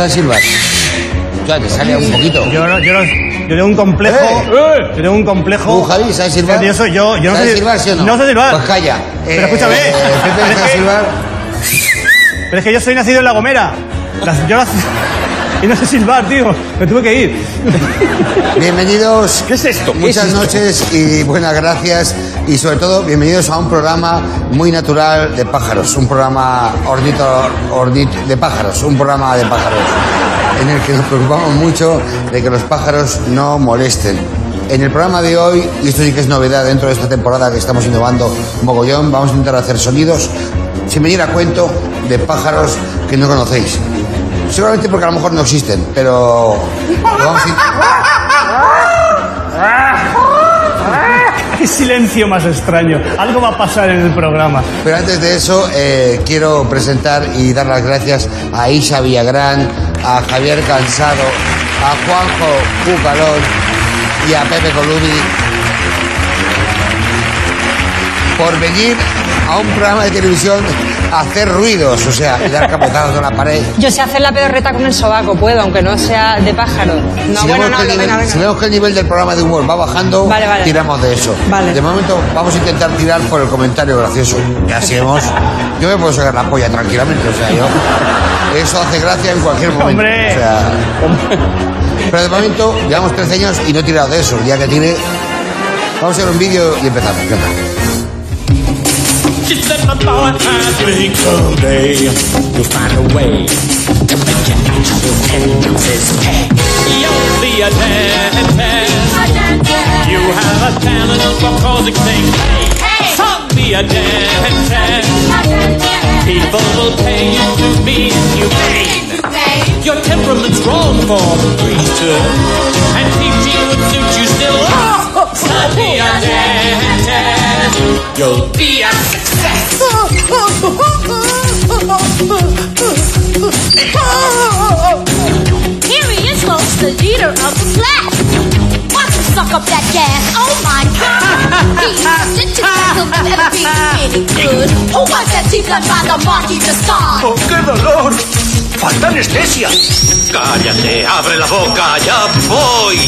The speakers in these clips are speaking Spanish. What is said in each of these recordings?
No sabes silbar. Ya, te sale un poquito. Yo, no- yo, no- yo tengo un complejo. ¡Eh! Yo tengo un complejo. ¿Tú, Javi, sabes silbar? Yo, soy, yo, yo no ¿Sabes sé silbar, sí o no? Sé silbar. Pues calla. Pero Eh, escúchame. eh, pero, es ¿sabes que, silbar? pero es que yo soy nacido en La Gomera. Las- yo nací- y no sé silbar, tío. Me tuve que ir. Bienvenidos. ¿Qué es esto? ¿Qué Muchas es esto? noches y buenas gracias. Y sobre todo, bienvenidos a un programa muy natural de pájaros. Un programa ornito, ornit- de pájaros. Un programa de pájaros. En el que nos preocupamos mucho de que los pájaros no molesten. En el programa de hoy, y esto sí que es novedad dentro de esta temporada que estamos innovando mogollón, vamos a intentar hacer sonidos sin venir a cuento de pájaros que no conocéis. Seguramente porque a lo mejor no existen, pero vamos a, Qué silencio más extraño. Algo va a pasar en el programa. Pero antes de eso, eh, quiero presentar y dar las gracias a Isa Villagrán, a Javier Cansado, a Juanjo Cucalón y a Pepe Colubi por venir a un programa de televisión a hacer ruidos, o sea, y dar capotazos en la pared. Yo sé hacer la pedorreta con el sobaco, puedo, aunque no sea de pájaro. No, si, bueno, no, nivel, venga, venga. si vemos que el nivel del programa de humor va bajando, Vale, vale. tiramos de eso. Vale. De momento vamos a intentar tirar por el comentario gracioso. Y así hemos. Yo me puedo sacar la polla tranquilamente, o sea, yo. Eso hace gracia en cualquier momento. Hombre. O sea, pero de momento llevamos 13 años y no he tirado de eso. El día que tire, vamos a hacer un vídeo y empezamos. Venga. She said, my boy, I think someday you'll find a way to make your actual tendencies pay. You'll be a dentist. You have a talent for causing things. Hey, some be a dentist. People will pay you to be humane. Your temperament's wrong for the priesthood, and teaching you You'll be a success. Here he is, folks, the leader of the class. Watch him suck up that gas. Oh my god! He's stitches that will never be any good. Who wants that teeth done by the Marquis de Sade? ¡Oh, qué dolor! ¡Falta anestesia! ¡Cállate! ¡Abre la boca! ¡Ya voy!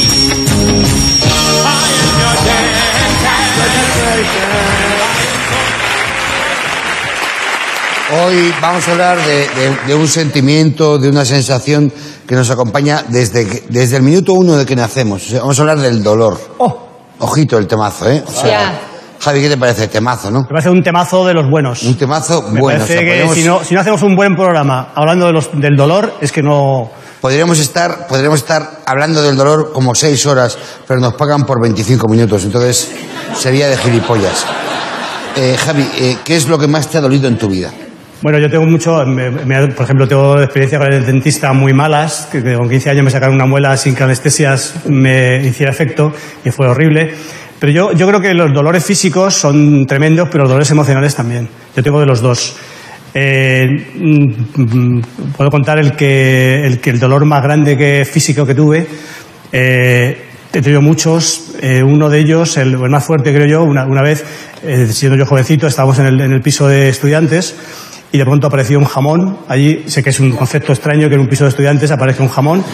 Hoy vamos a hablar de, de- de un sentimiento, de una sensación que nos acompaña desde, que- desde el minuto uno de que nacemos. O sea, vamos a hablar del dolor. Oh, Ojito el temazo, ¿eh? O sea, Ya. Javi, ¿qué te parece? Temazo, ¿no? me parece un temazo de los buenos. Un temazo Me bueno. o parece sea, que podríamos, si, no, si no hacemos un buen programa hablando de los, del dolor, es que no. podríamos, estar, podríamos estar hablando del dolor como seis horas, pero nos pagan por 25 minutos. Entonces, sería de gilipollas. Eh, Javi, eh, ¿qué es lo que más te ha dolido en tu vida? Bueno, yo tengo mucho, me- me- por ejemplo, tengo experiencias con el dentista muy malas, que, que con 15 años me sacaron una muela sin que anestesias me hiciera efecto y fue horrible. Pero yo, yo creo que los dolores físicos son tremendos, pero los dolores emocionales también. Yo tengo de los dos. Eh, mm, puedo contar el que, el que el dolor más grande que físico que tuve. eh, he tenido muchos. eh, uno de ellos, el, el más fuerte creo yo, una, una vez, eh, siendo yo jovencito, estábamos en el, en el piso de estudiantes y de pronto apareció un jamón. Allí sé que es un concepto extraño que en un piso de estudiantes aparezca un jamón.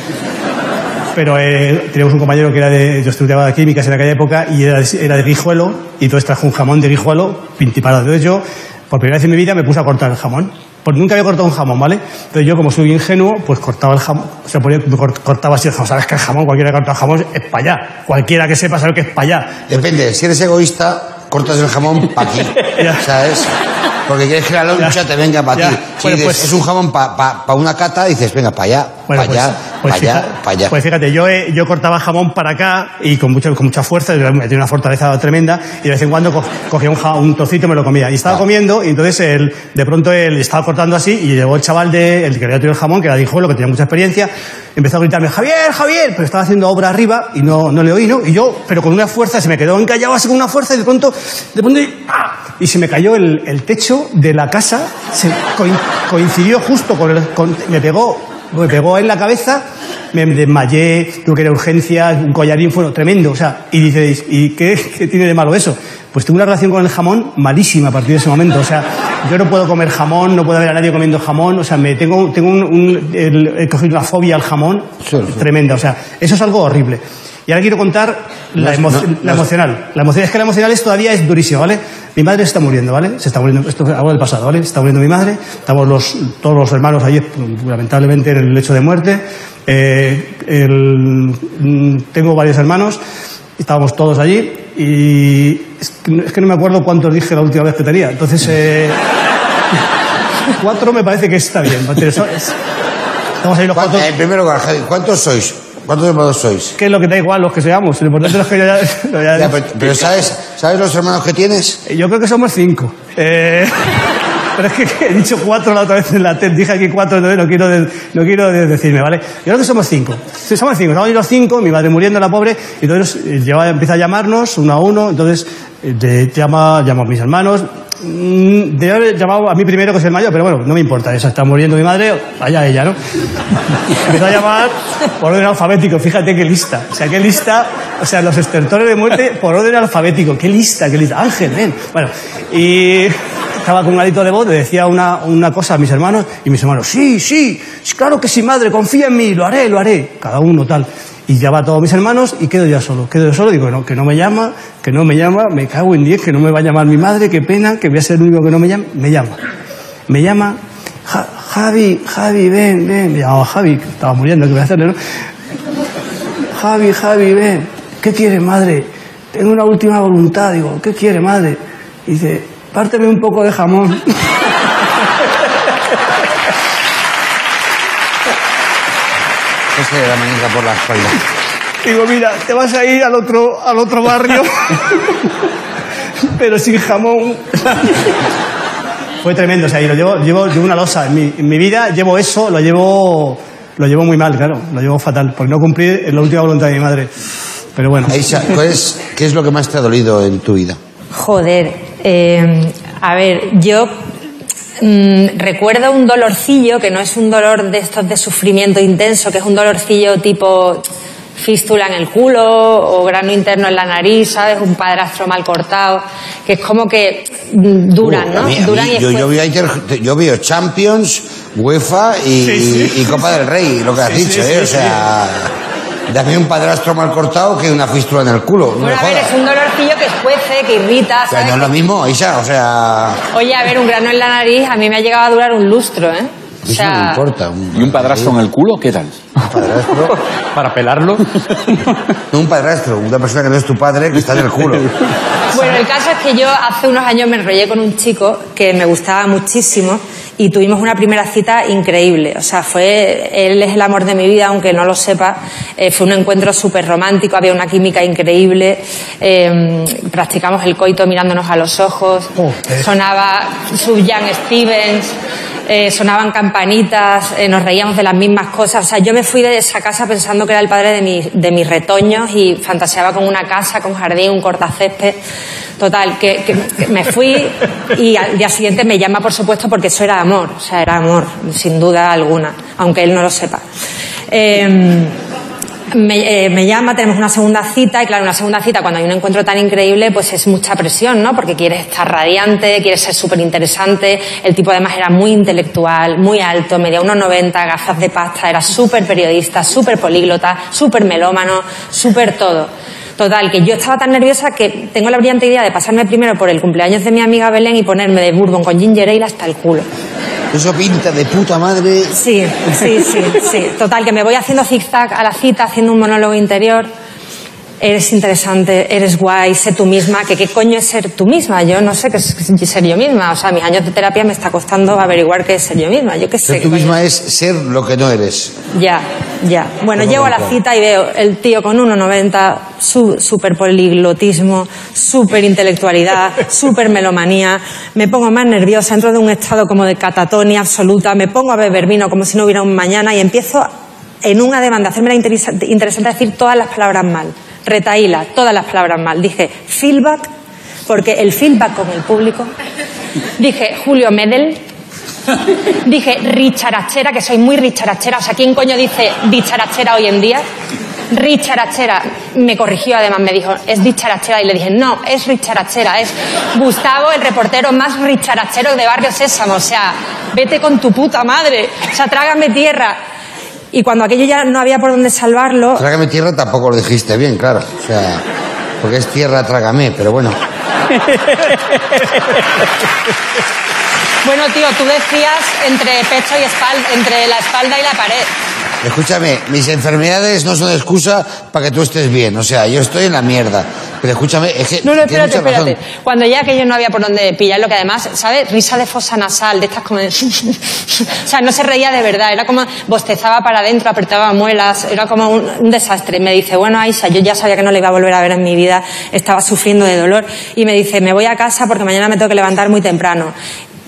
Pero eh, teníamos un compañero que era de, yo estudiaba químicas en aquella época y era de, era de guijuelo y entonces trajo un jamón de guijuelo pintiparado. Entonces yo, por primera vez en mi vida, me puse a cortar el jamón. Porque nunca había cortado un jamón, ¿vale? Entonces yo, como soy ingenuo, pues cortaba el jamón, o sea, ponía- cort- cortaba así el jamón. Sabes que el jamón, cualquiera que corta el jamón es para allá. Cualquiera que sepa sabe que es para allá. Depende, si eres egoísta, cortas el jamón para aquí. ¿sabes? Porque quieres que la loncha te venga para ti. Si Bueno, dices, pues- es un jamón para una cata, dices, venga, para allá, Bueno, para pues, allá, pues para allá, para allá. pues fíjate, yo, eh, yo cortaba jamón para acá y con, mucho, con mucha fuerza, tenía una fortaleza tremenda y de vez en cuando co- cogía un, trocito y me lo comía. Y estaba Ah. comiendo y entonces él, de pronto él estaba cortando así y llegó el chaval de, el que había traído el jamón, que era dijo lo que tenía mucha experiencia, empezó a gritarme, Javier, Javier, pero estaba haciendo obra arriba y no, no le oí, ¿no? Y yo, pero con una fuerza, se me quedó encallado así con una fuerza y de pronto, de pronto, ¡ah! y se me cayó el, el techo de la casa, se coincidió justo con el, con- me pegó me pegó en la cabeza, me desmayé, tuve que ir a urgencias, un collarín, fue tremendo. O sea, y dices, ¿y qué, qué tiene de malo eso? Pues tengo una relación con el jamón malísima a partir de ese momento. O sea, yo no puedo comer jamón, no puedo ver a nadie comiendo jamón. O sea, me tengo, tengo un, un- el- he cogido una fobia al jamón Sí, sí. tremenda. O sea, eso es algo horrible. Y ahora quiero contar la, emo- no, la no. emocional. La emocional es que la emocional es todavía es durísima, ¿vale? Mi madre se está muriendo, ¿vale? Se está muriendo, esto es algo del pasado, ¿vale? Se está muriendo mi madre, estamos los, todos los hermanos allí, lamentablemente, en el lecho de muerte. Eh, el- mm, tengo varios hermanos, estábamos todos allí y es que, no- es que no me acuerdo cuántos dije la última vez que tenía. Entonces, eh, cuatro me parece que está bien. Estamos ahí los ¿Cuánto- cuatro. En primer lugar, Javi, ¿cuántos sois? ¿Cuántos hermanos sois? Que es lo que da igual los que seamos. Lo importante es que ya, lo ya- Ya, pero, pero ¿sabes, ¿sabes los hermanos que tienes? Yo creo que somos cinco. Eh, pero es que he dicho cuatro la otra vez en la TED. Dije aquí cuatro, entonces no quiero, de- no quiero de- decirme, ¿vale? Yo creo que somos cinco. Sí, somos cinco. Estamos los cinco, mi madre muriendo, la pobre. Y entonces eh, lleva- empieza a llamarnos uno a uno. Entonces eh, de- llama, llama a mis hermanos. Mm, Debe haber llamado a mí primero, que es el mayor, pero bueno, no me importa. Esa está muriendo mi madre, allá ella, ¿no? Empezó a llamar por orden alfabético. Fíjate qué lista. O sea, qué lista. O sea, los estertores de muerte por orden alfabético. Qué lista, qué lista. Ángel, ven. Bueno, y estaba con un alito de voz, le decía una, una cosa a mis hermanos, y mis hermanos, sí, sí, claro que sí, madre, confía en mí, lo haré, lo haré. Cada uno tal. Y llama a todos mis hermanos y quedo ya solo. Quedo yo solo, digo, no, que no me llama, que no me llama, me cago en diez, que no me va a llamar mi madre, qué pena, que voy a ser el único que no me llama. Me llama. Me llama, "Ja- Javi, Javi, ven, ven. Me llamaba Javi, que estaba muriendo, ¿qué voy a hacerle, no? Javi, Javi, ven. ¿Qué quieres, madre? Tengo una última voluntad. Digo, ¿qué quiere, madre? Y dice, párteme un poco de jamón. De la manija por la espalda. Digo, mira, te vas a ir al otro, al otro barrio, pero sin jamón. Fue tremendo, o sea, y lo llevo, llevo, llevo una losa. En mi, en mi vida llevo eso, lo llevo, lo llevo muy mal, claro, lo llevo fatal, por no cumplir la última voluntad de mi madre. Pero bueno. Aisha, ¿cuál es- ¿qué es lo que más te ha dolido en tu vida? Joder, eh, a ver, yo mm, recuerdo un dolorcillo que no es un dolor de estos de sufrimiento intenso, que es un dolorcillo tipo fístula en el culo o grano interno en la nariz, ¿sabes? Un padrastro mal cortado, que es como que mm, duran, Uh, ¿no? a mí- a mí, duran y yo, yo, después- veo, Inter- yo veo Champions, UEFA y, Sí, sí. y Copa del Rey, lo que has Sí, dicho, sí, ¿eh? sí, o sea, dame un padrastro mal cortado que una fístula en el culo. No Bueno, a ver, es un dolorcillo que escuece, que irrita, O sea, ¿sabes? no es lo mismo, Aisha, o sea, Oye, a ver, un grano en la nariz a mí me ha llegado a durar un lustro, ¿eh? O eso no me sea, importa. ¿Y un padrastro en el culo? ¿Qué tal? Un padrastro, ¿Para pelarlo? no un padrastro, una persona que no es tu padre que está en el culo. Bueno, el caso es que yo hace unos años me enrollé con un chico que me gustaba muchísimo y tuvimos una primera cita increíble. O sea, fue, él es el amor de mi vida, aunque no lo sepa. Eh, fue un encuentro súper romántico, había una química increíble. eh, practicamos el coito mirándonos a los ojos. Joder. Sonaba Sufjan Stevens. Eh, sonaban campanitas, eh, nos reíamos de las mismas cosas. O sea, yo me fui de esa casa pensando que era el padre de, mi- de mis retoños y fantaseaba con una casa, con jardín, un cortacésped. Total, que, me fui y al día siguiente me llama, por supuesto, porque eso era amor. O sea, era amor, sin duda alguna, aunque él no lo sepa. Eh, me, eh, me llama, tenemos una segunda cita y claro, una segunda cita cuando hay un encuentro tan increíble pues es mucha presión, ¿no? Porque quieres estar radiante, quieres ser súper interesante, el tipo además era muy intelectual, muy alto, medía unos 90, gafas de pasta, era súper periodista, súper políglota, súper melómano, súper todo. Total, que yo estaba tan nerviosa que tengo la brillante idea de pasarme primero por el cumpleaños de mi amiga Belén y ponerme de bourbon con ginger ale hasta el culo. Eso pinta de puta madre. Sí, sí, sí, sí. Total, que me voy haciendo zigzag a la cita, haciendo un monólogo interior. Eres interesante, eres guay, sé tú misma. Que qué coño es ser tú misma? Yo no sé qué es ser yo misma. O sea, mis años de terapia me está costando averiguar qué es ser yo misma. Yo qué sé. Ser tú misma es ser lo que no eres. ya, ya. Bueno, llego a la claro. cita y veo el tío con 1,90, su, súper poliglotismo, súper intelectualidad, súper melomanía. Me pongo más nerviosa, entro de un estado como de catatonia absoluta, me pongo a beber vino como si no hubiera un mañana y empiezo en un ademán de hacerme la interesante, decir todas las palabras mal. Retaíla, todas las palabras mal. Dije feedback, porque el feedback con el público. Dije Julio Medel, Dije richarachera, que soy muy richarachera. O sea, ¿quién coño dice dicharachera hoy en día? Richarachera. Me corrigió además, me dijo, es dicharachera. Y le dije, no, es richarachera, es Gustavo, el reportero más richarachero de Barrio Sésamo. O sea, vete con tu puta madre. O sea, trágame tierra. Y cuando aquello ya no había por dónde salvarlo, Trágame tierra tampoco lo dijiste bien, claro. O sea, porque es tierra, trágame, pero bueno. bueno, tío, tú decías entre pecho y espalda, entre la espalda y la pared. Escúchame, mis enfermedades no son excusa para que tú estés bien. O sea, yo estoy en la mierda. Pero escúchame, es que. No, no, espérate, mucha razón. espérate. Cuando ya aquello no había por dónde pillarlo, que además, ¿sabes? Risa de fosa nasal, de estas como de... o sea, no se reía de verdad, era como bostezaba para adentro, apretaba muelas, era como un, un desastre. Me dice, bueno, Aisha, yo ya sabía que no le iba a volver a ver en mi vida, estaba sufriendo de dolor. Y me dice, me voy a casa porque mañana me tengo que levantar muy temprano.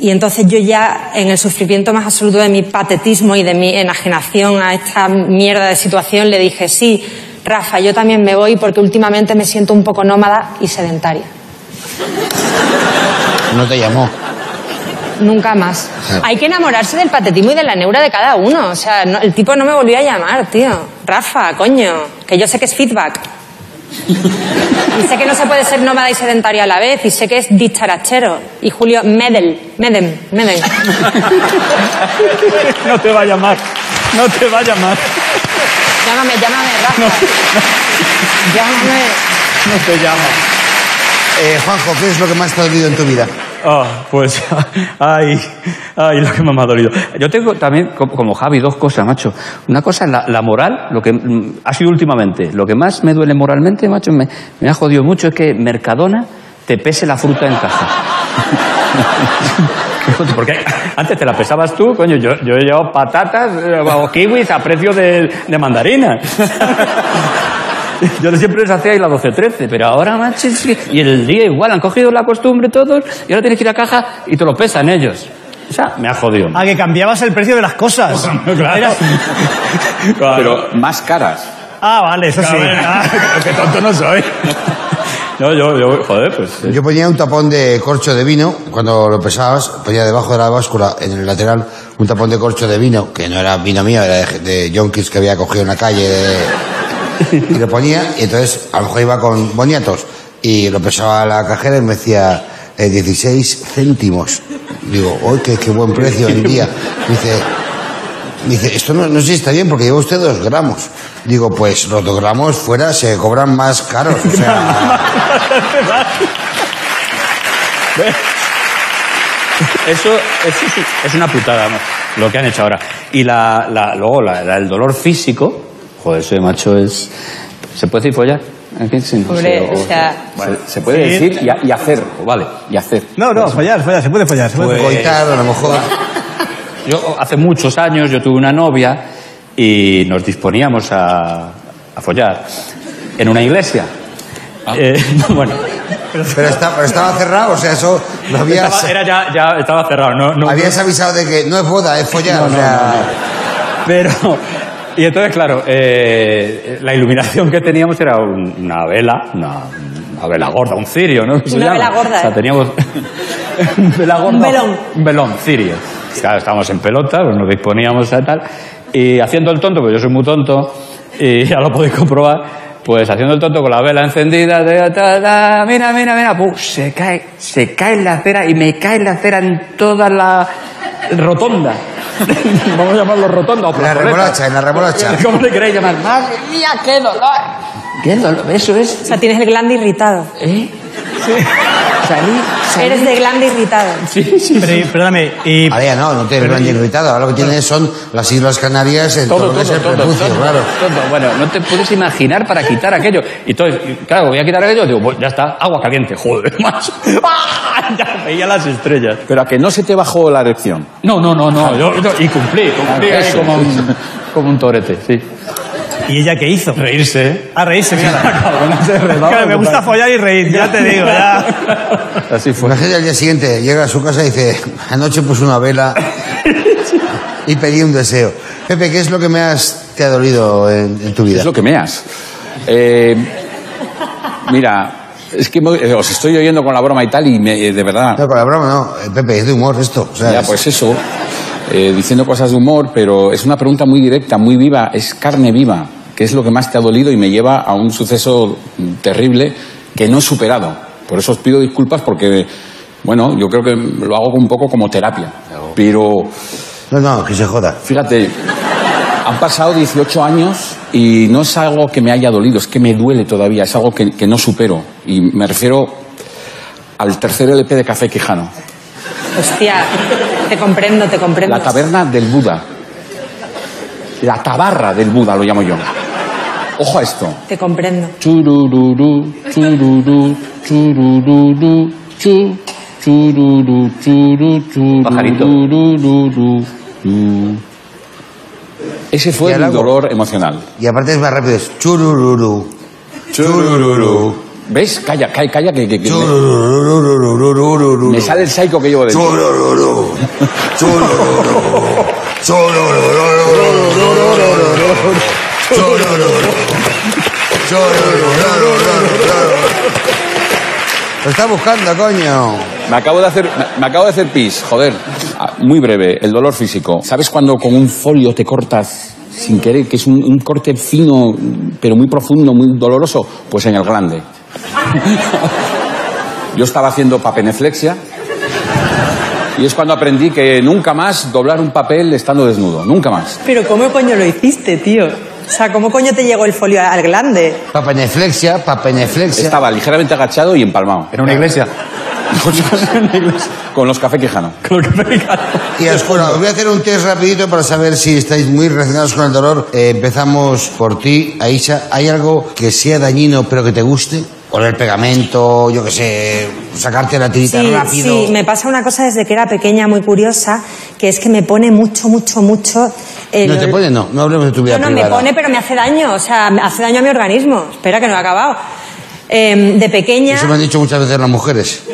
Y entonces yo ya, en el sufrimiento más absoluto de mi patetismo y de mi enajenación a esta mierda de situación, le dije, sí, Rafa, yo también me voy porque últimamente me siento un poco nómada y sedentaria. No te llamó. Nunca más. Hay que enamorarse del patetismo y de la neura de cada uno. O sea, no- el tipo no me volvió a llamar, tío. Rafa, coño, que yo sé que es feedback. Y sé que no se puede ser nómada y sedentario a la vez, y sé que es dicharachero. Y Julio, Medel, Medem, Medem. No te va a llamar. No te va a llamar. Llámame, llámame, Rafa. Llámame. No te llama. Eh, Juanjo, ¿qué es lo que más te ha dolido en tu vida? Ah, pues, ay, ay, lo que más me ha dolido. Yo tengo también, co- como Javi, dos cosas, macho. Una cosa es la, moral, lo que mm, ha sido últimamente. Lo que más me duele moralmente, macho, me, me ha jodido mucho es que Mercadona te pese la fruta en caja. Porque antes te la pesabas tú, coño, yo, yo he llevado patatas eh, o kiwis a precio de, de mandarina. Yo siempre les hacía ahí la 12-13, pero ahora, macho, es que- y el día igual, han cogido la costumbre todos, y ahora tienes que ir a caja y te lo pesan ellos. O sea, me ha jodido. Ah, que cambiabas el precio de las cosas. Era- Pero, Más caras. Ah, vale, eso sí. Claro, Ah, qué tonto no soy. No, yo, yo, joder, pues. Yo ponía un tapón de corcho de vino, cuando lo pesabas, ponía debajo de la báscula, en el lateral, un tapón de corcho de vino, que no era vino mío, era de, de que había cogido en la calle, de- y lo ponía, y entonces a lo mejor iba con boniatos, y lo pesaba la cajera y me decía eh, 16 céntimos. Digo, ¡uy, qué, qué buen precio hoy en día! Dice, Dice, esto no, no sé si está bien porque lleva usted dos gramos. Digo, pues los dos gramos fuera se cobran más caros. Eso, es, una putada, lo que han hecho ahora. Y la, la- luego la- el dolor físico, joder, ese macho es... ¿Se puede decir follar? Aquí sí, no Hombre, sé, o sea, Se, se puede Sí. decir y, a- y hacer. Vale. Y hacer. No, no, follar, follar, se puede follar. Se puede follar. coitar a lo mejor. Yo hace muchos años yo tuve una novia y nos disponíamos a, a follar en una iglesia. Eh, bueno, Pero, está- pero estaba cerrado, o sea, eso lo habías, estaba, era ya, ya estaba cerrado, no, no, habías avisado de que no es boda, es follar. o sea, Pero, y entonces, claro, eh, la iluminación que teníamos era un- una vela, una, una vela gorda, un cirio, ¿no? Una llama. vela gorda, O sea, ¿eh? teníamos vela gorda. Un velón. Un velón, cirio. Claro, estábamos en pelota, pues nos disponíamos a tal, y haciendo el tonto, pues yo soy muy tonto, y ya lo podéis comprobar, pues haciendo el tonto con la vela encendida, ta, ta, ta, mira, mira, mira, se cae, se cae la acera y me cae la acera en toda la rotonda. Vamos a llamarlo rotonda o en la remolacha, en la remolacha. ¿Cómo le queréis llamar? Madre mía, qué dolor. Qué dolor, eso es. o sea, tienes el glande irritado. ¿Eh? Salí, salí. Eres de glande irritado. Sí, sí, Pero, perdóname, y Ahora ya no, no tiene gran irritado. Ahora lo que tiene son las Islas Canarias en todo, Todo, lo que todo, es el todo, prepucio, todo, claro. todo. Bueno, no te puedes imaginar para quitar aquello. Y entonces, claro, voy a quitar aquello, digo, pues ya está, agua caliente, joder, más. ¡Ah! Ya veía las estrellas. Pero a que no se te bajó la erección. No, no, no, no, yo, yo- y cumplí, cumplí Ah, eso. como un, como un torete, sí. ¿Y ella qué hizo? Reírse. A reírse, mira. Cabrona, se redaba Claro, me gusta follar y reír, ya te digo, ya. Así fue. Imagínate al día siguiente, llega a su casa y dice, anoche puse una vela y pedí un deseo. Pepe, ¿qué es lo que me has, te ha dolido en, en tu vida? Es lo que meas. Eh, mira, es que me- eh, os estoy oyendo con la broma y tal y me- eh, de verdad. No, con la broma no, Eh, Pepe, es de humor esto. o sea, Ya, es- pues eso, eh, diciendo cosas de humor, pero es una pregunta muy directa, muy viva, es carne viva. qué es lo que más te ha dolido y me lleva a un suceso terrible que no he superado. Por eso os pido disculpas porque, bueno, yo creo que lo hago un poco como terapia. Pero, No, no, que se joda. fíjate, han pasado 18 años y no es algo que me haya dolido, es que me duele todavía, es algo que, que no supero. Y me refiero al tercer LP de Café Quijano, Hostia, te comprendo, te comprendo. La Taberna del Buda. La Tabarra del Buda lo llamo yo. Ojo a esto. Te comprendo. Churururu, chururu, churururu, chu, chururu, churu, churu, Pajarito. rurururu, ru. Ese fue ahora- dolor emocional. Y aparte es más rápido, es churururu. Churururu. ¿Ves? Calla, calla, calla, que, que- que me, me sale el psycho que llevo dentro. Lo está buscando, coño. Me acabo de hacer, me, me acabo de hacer pis, joder. Ah, Muy breve, el dolor físico. ¿Sabes cuando con un folio te cortas sin querer, que es un, un corte fino, pero muy profundo, muy doloroso? Pues en el glande. Yo estaba haciendo papeneflexia y es cuando aprendí que nunca más doblar un papel estando desnudo, nunca más. Pero ¿cómo coño lo hiciste, tío? O sea, ¿cómo coño te llegó el folio al glande? Papeneflexia, papeneflexia. Estaba ligeramente agachado y empalmado. En una iglesia. Con los café quijano. Y os, bueno, os voy a hacer un test rapidito para saber si estáis muy relacionados con el dolor. Eh, empezamos por ti, Aisha. ¿Hay algo que sea dañino pero que te guste? Oler pegamento, yo qué sé, sacarte la tirita Sí, rápido. sí, me pasa una cosa desde que era pequeña muy curiosa, que es que me pone mucho, mucho, mucho... el No te pone, no, no hablemos de tu vida No, no, me pone, pero me hace daño, o sea, me hace daño a mi organismo. Espera, que no he acabado. Eh, de pequeña... Eso me han dicho muchas veces las mujeres.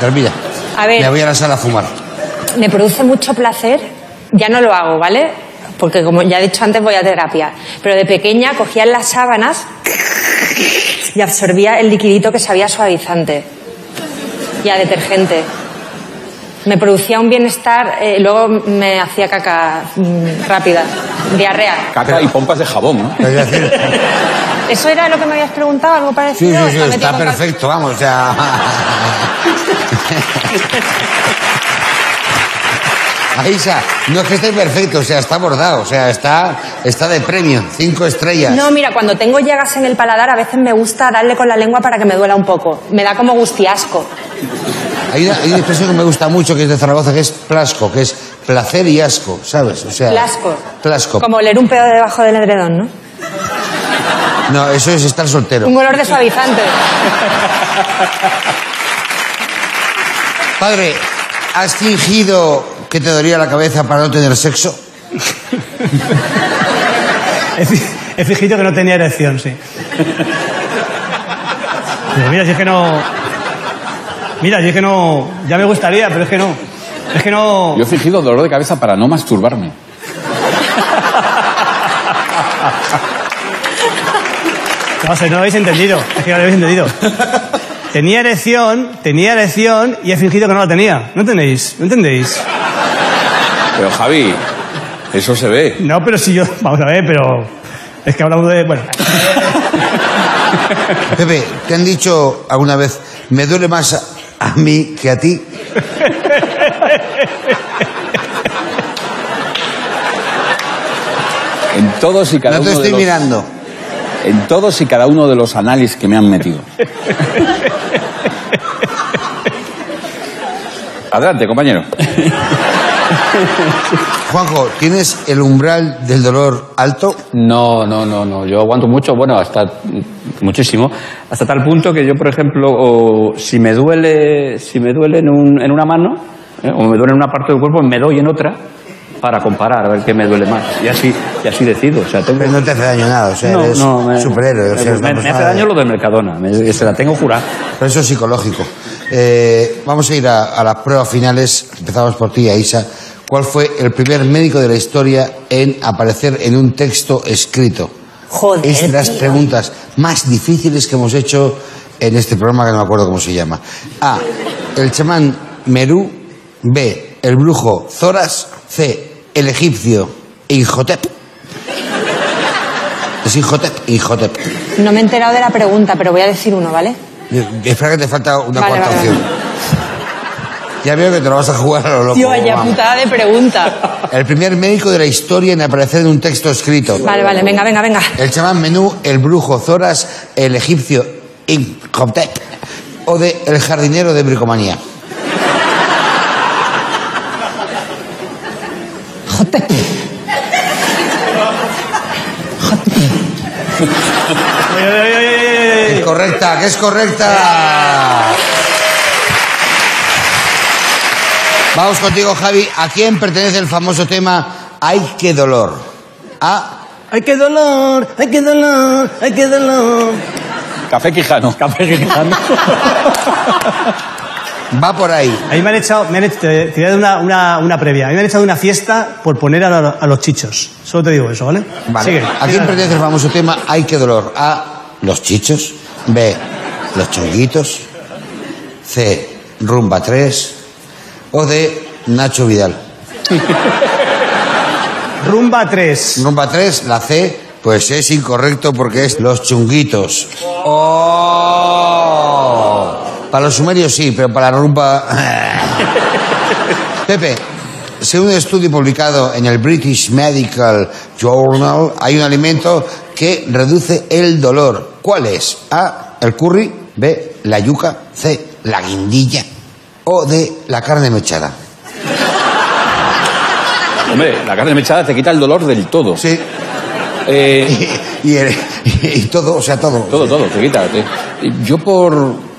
Carmilla, A ver. me voy a la sala a fumar. me produce mucho placer, ya no lo hago, ¿vale? Porque como ya he dicho antes voy a terapia. Pero de pequeña cogía las sábanas y absorbía el liquidito que sabía suavizante y a detergente. Me producía un bienestar, eh, luego me hacía caca mm, rápida, diarrea. Caca y pompas de jabón, ¿no? ¿Eso era lo que me habías preguntado? ¿Algo Sí, parecido? sí, ¿O sí, metido está perfecto, vamos, o sea. Aisha, no es que esté perfecto, o sea, está bordado, o sea, está, está de premio, cinco estrellas. No, mira, cuando tengo llagas en el paladar a veces me gusta darle con la lengua para que me duela un poco. Me da como gustiasco. Hay, una, hay una expresión que me gusta mucho que es de Zaragoza, que es plasco, que es placer y asco, ¿sabes? O sea, Plasco. Plasco. Como oler un pedo debajo del edredón, ¿no? No, eso es estar soltero. Un olor de suavizante. Padre, ¿has fingido que te dolía la cabeza para no tener sexo? He, fi- he fingido que no tenía erección, sí. Pero mira, si es que no. Mira, si es que no. Ya me gustaría, pero es que no. Es que no. Yo he fingido dolor de cabeza para no masturbarme. No sé, no lo habéis entendido. Es que no lo habéis entendido. Tenía erección, tenía erección y he fingido que no la tenía. ¿No entendéis? ¿No entendéis? Pero Javi, eso se ve. No, pero si yo. Vamos a ver, pero. Es que hablamos de. Bueno. Pepe, ¿te han dicho alguna vez, me duele más a, a mí que a ti? En todos y cada No te uno de estoy los, mirando. En todos y cada uno de los análisis que me han metido. Adelante, compañero. Juanjo, ¿tienes el umbral del dolor alto? No, no, no, no. Yo aguanto mucho, bueno, hasta muchísimo, hasta tal punto que yo, por ejemplo, si me duele, si me duele en, un- en una mano, ¿eh? o me duele en una parte del cuerpo, me doy en otra para comparar a ver qué me duele más. Y así, y así decido. O sea, tengo. Pero no te hace daño nada, o sea, No, eres no, me- superhéroe. O sea, me, hace daño de- lo de Mercadona, me- se la tengo jurada. Pero eso es psicológico. Eh, vamos a ir a, a las pruebas finales. Empezamos por ti, Aisa. ¿Cuál fue el primer médico de la historia en aparecer en un texto escrito? Joder, Es de las tío. preguntas más difíciles que hemos hecho en este programa, que no me acuerdo cómo se llama. A. El chamán Merú. B. El brujo Zoras. C. El egipcio Inhotep. Es Inhotep, Inhotep. No me he enterado de la pregunta, pero voy a decir uno, ¿vale? Espera que te falta una Vale, cuarta vale, opción. Ya veo que te lo vas a jugar a lo loco. Tío, vaya putada de pregunta. El primer médico de la historia en aparecer en un texto escrito. Vale, vale, venga, venga, venga. El chamán Menú, el brujo Zoras, el egipcio Imhotep o de el jardinero de bricomanía. Es correcta, que es correcta. Vamos contigo, Javi. ¿A quién pertenece el famoso tema Ay, qué dolor? A. ¡Ay, qué dolor! ¡Ay, qué dolor! ¡Ay, qué dolor! Café Quijano. Café gritando. Va por ahí. A mí me han echado, me han hecho- te, te voy a dar una, una, una previa. A mí me han echado una fiesta por poner a, a los chichos. Solo te digo eso, ¿vale? Vale. Sigue. ¿A quién pertenece el famoso tema Ay, qué dolor? A. Los chichos. B. Los chonguitos. C. Rumba 3. O D. Nacho Vidal. Rumba 3. Rumba 3, la C, pues es incorrecto porque es los chunguitos. ¡Oh! Para los sumerios sí, pero para la rumba... Pepe, según un estudio publicado en el British Medical Journal, hay un alimento que reduce el dolor. ¿Cuál es? A, el curry, B, la yuca, C, la guindilla o D, la carne mechada. Hombre, la carne mechada te quita el dolor del todo. Sí. Eh, Y, y el- y todo, o sea, todo. todo, todo, te quita. te- Yo por...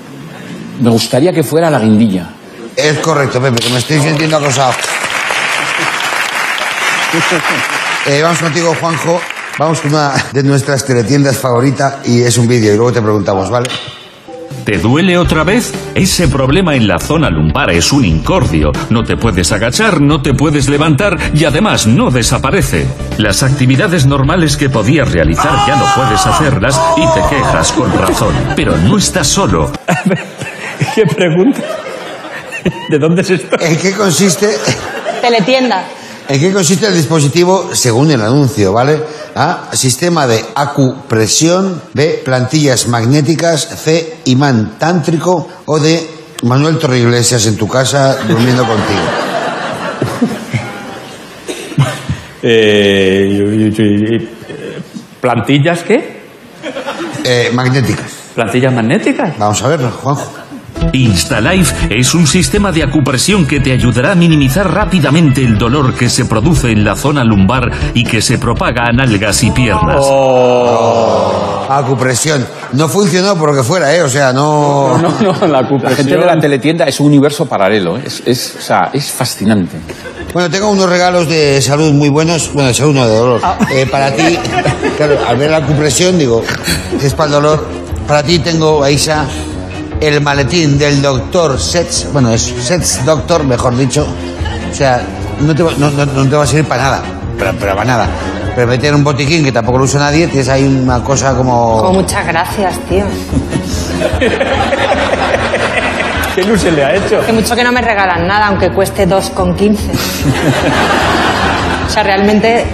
Me gustaría que fuera la guindilla. Es correcto, Pepe, que me estoy sintiendo acosado. Eh, vamos contigo, Juanjo. Vamos con una de nuestras teletiendas favorita y es un vídeo y luego te preguntamos, ¿vale? ¿Te duele otra vez? Ese problema en la zona lumbar es un incordio. No te puedes agachar, no te puedes levantar y además no desaparece. Las actividades normales que podías realizar ya no puedes hacerlas y te quejas con razón. Pero no estás solo. ¿Qué pregunta? ¿De dónde es esto? ¿En qué consiste, Teletienda. en qué consiste el dispositivo según el anuncio, ¿vale? A. Sistema de acupresión. B. Plantillas magnéticas. C. Imán tántrico. O D. Manuel Torreiglesias en tu casa durmiendo contigo. Eh, y- y- y- ¿Plantillas qué? Eh, magnéticas. ¿Plantillas magnéticas? Vamos a verlo, Juanjo. InstaLife es un sistema de acupresión que te ayudará a minimizar rápidamente el dolor que se produce en la zona lumbar y que se propaga a nalgas y piernas. Acupresión. No funcionó por lo que fuera, ¿eh? O sea, no... No, no, la La acupresión. gente de la teletienda es un universo paralelo. ¿eh? Es, es, o sea, es fascinante. Bueno, tengo unos regalos de salud muy buenos. Bueno, de salud no, de dolor. Eh, para ti, claro, al ver la acupresión, digo, es para el dolor. Para ti tengo, Aisha, el maletín del doctor Sets. Bueno, es Sets Doctor, mejor dicho. O sea, no te, va- no, no- no te va a servir para nada. Pero, pero para nada. Pero meter un botiquín que tampoco lo usa nadie, tienes ahí una cosa como... Oh, muchas gracias, tío. ¿Qué luz se le ha hecho? Que mucho que no me regalan nada, aunque cueste 2,15. o sea, realmente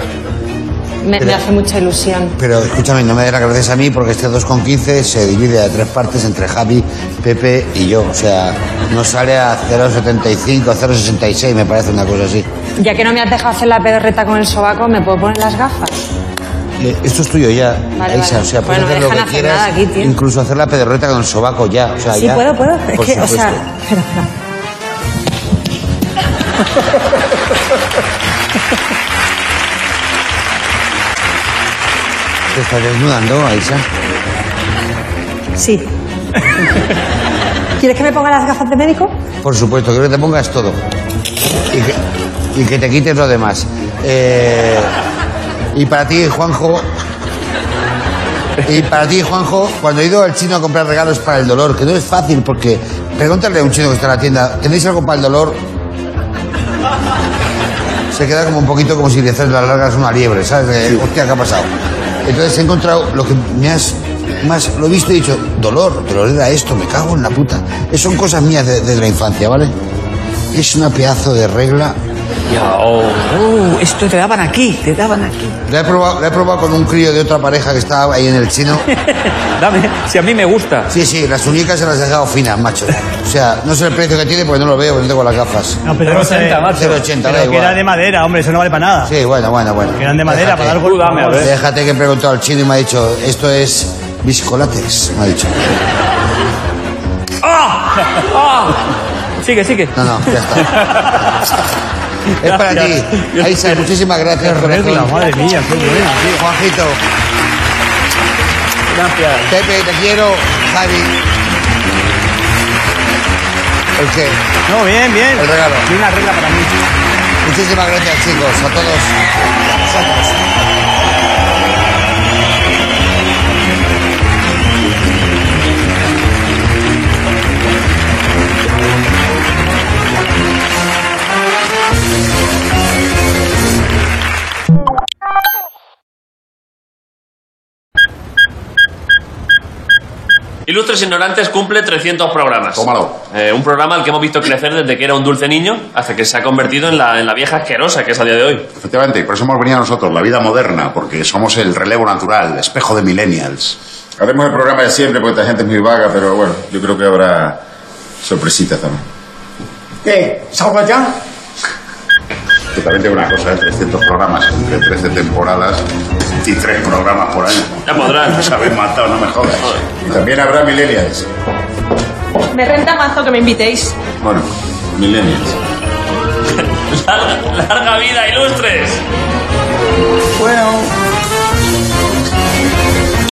me, me hace mucha ilusión. Pero escúchame, no me des las gracias a mí porque este 2,15 se divide a tres partes entre Javi, Pepe y yo. O sea, no sale a 0,75, 0,66, me parece una cosa así. Ya que no me has dejado hacer la pedorreta con el sobaco, ¿me puedo poner las gafas? Eh, Esto es tuyo ya, Vale, Aisha. vale. O sea, puedes Bueno, hacer lo que quieras, aquí, incluso hacer la pedorreta con el sobaco ya. O sea, sí, ya. puedo, puedo. Es que, o sea, espera, espera. ¿Te estás desnudando, Aisha? Sí. ¿Quieres que me ponga las gafas de médico? Por supuesto, quiero que te pongas todo. Y que, y que te quites lo demás. Eh, y para ti, Juanjo. Y para ti, Juanjo, cuando he ido al chino a comprar regalos para el dolor, que no es fácil porque. Pregúntale a un chino que está en la tienda, ¿tenéis algo para el dolor? Se queda como un poquito como si le haces las largas a una liebre, ¿sabes? Hostia, ¿qué ha pasado? Entonces he encontrado lo que me has. Más, lo he visto y he dicho, dolor, dolor era esto, me cago en la puta. Eso son cosas mías de- desde la infancia, ¿vale? Es una pedazo de regla Ya, oh, oh, esto te daban aquí, te daban aquí. Lo he, probado, lo he probado con un crío de otra pareja que estaba ahí en el chino. Dame, si a mí me gusta. Sí, sí, las uñicas se las he dejado finas, macho. O sea, no sé el precio que tiene porque no lo veo, porque no tengo las gafas. No, pero no sé. 0,80, macho. 0,80, da Pero que era igual. de madera, hombre, eso no vale para nada. Sí, bueno, bueno, bueno. Que eran de madera para dar dame, a ver. Déjate que he preguntado al chino y me ha dicho, esto es viscolatex, me ha dicho. ¡Ah! ¡Ah! Sigue, sigue. No, no, ya está. Es para ti. Aisa, muchísimas gracias. Qué regla, corazón. madre mía, qué buena, tío. Juanjito, Gracias. Pepe, te quiero. Javi. ¿El qué? No, bien, bien. El regalo. Y una regla para mí. Muchísimas gracias, chicos, a todos. Ilustres Ignorantes cumple 300 programas. Tómalo. Eh, un programa al que hemos visto crecer desde que era un dulce niño hasta que se ha convertido en la, en la vieja asquerosa que es a día de hoy. Efectivamente, y por eso hemos venido nosotros, la vida moderna, porque somos el relevo natural, el espejo de millennials. Haremos el programa de siempre porque esta gente es muy vaga, pero bueno, yo creo que habrá sorpresitas también. ¿Qué? ¿Salgo ya? Que también tengo una cosa, ¿eh? 300 programas entre 13 temporadas y 3 programas por año. Ya podrán. Nos habéis matado, no me jodas. Y también habrá millennials. Me renta mazo que me invitéis. Bueno, millennials. ¡Larga, larga vida, Ilustres! Bueno,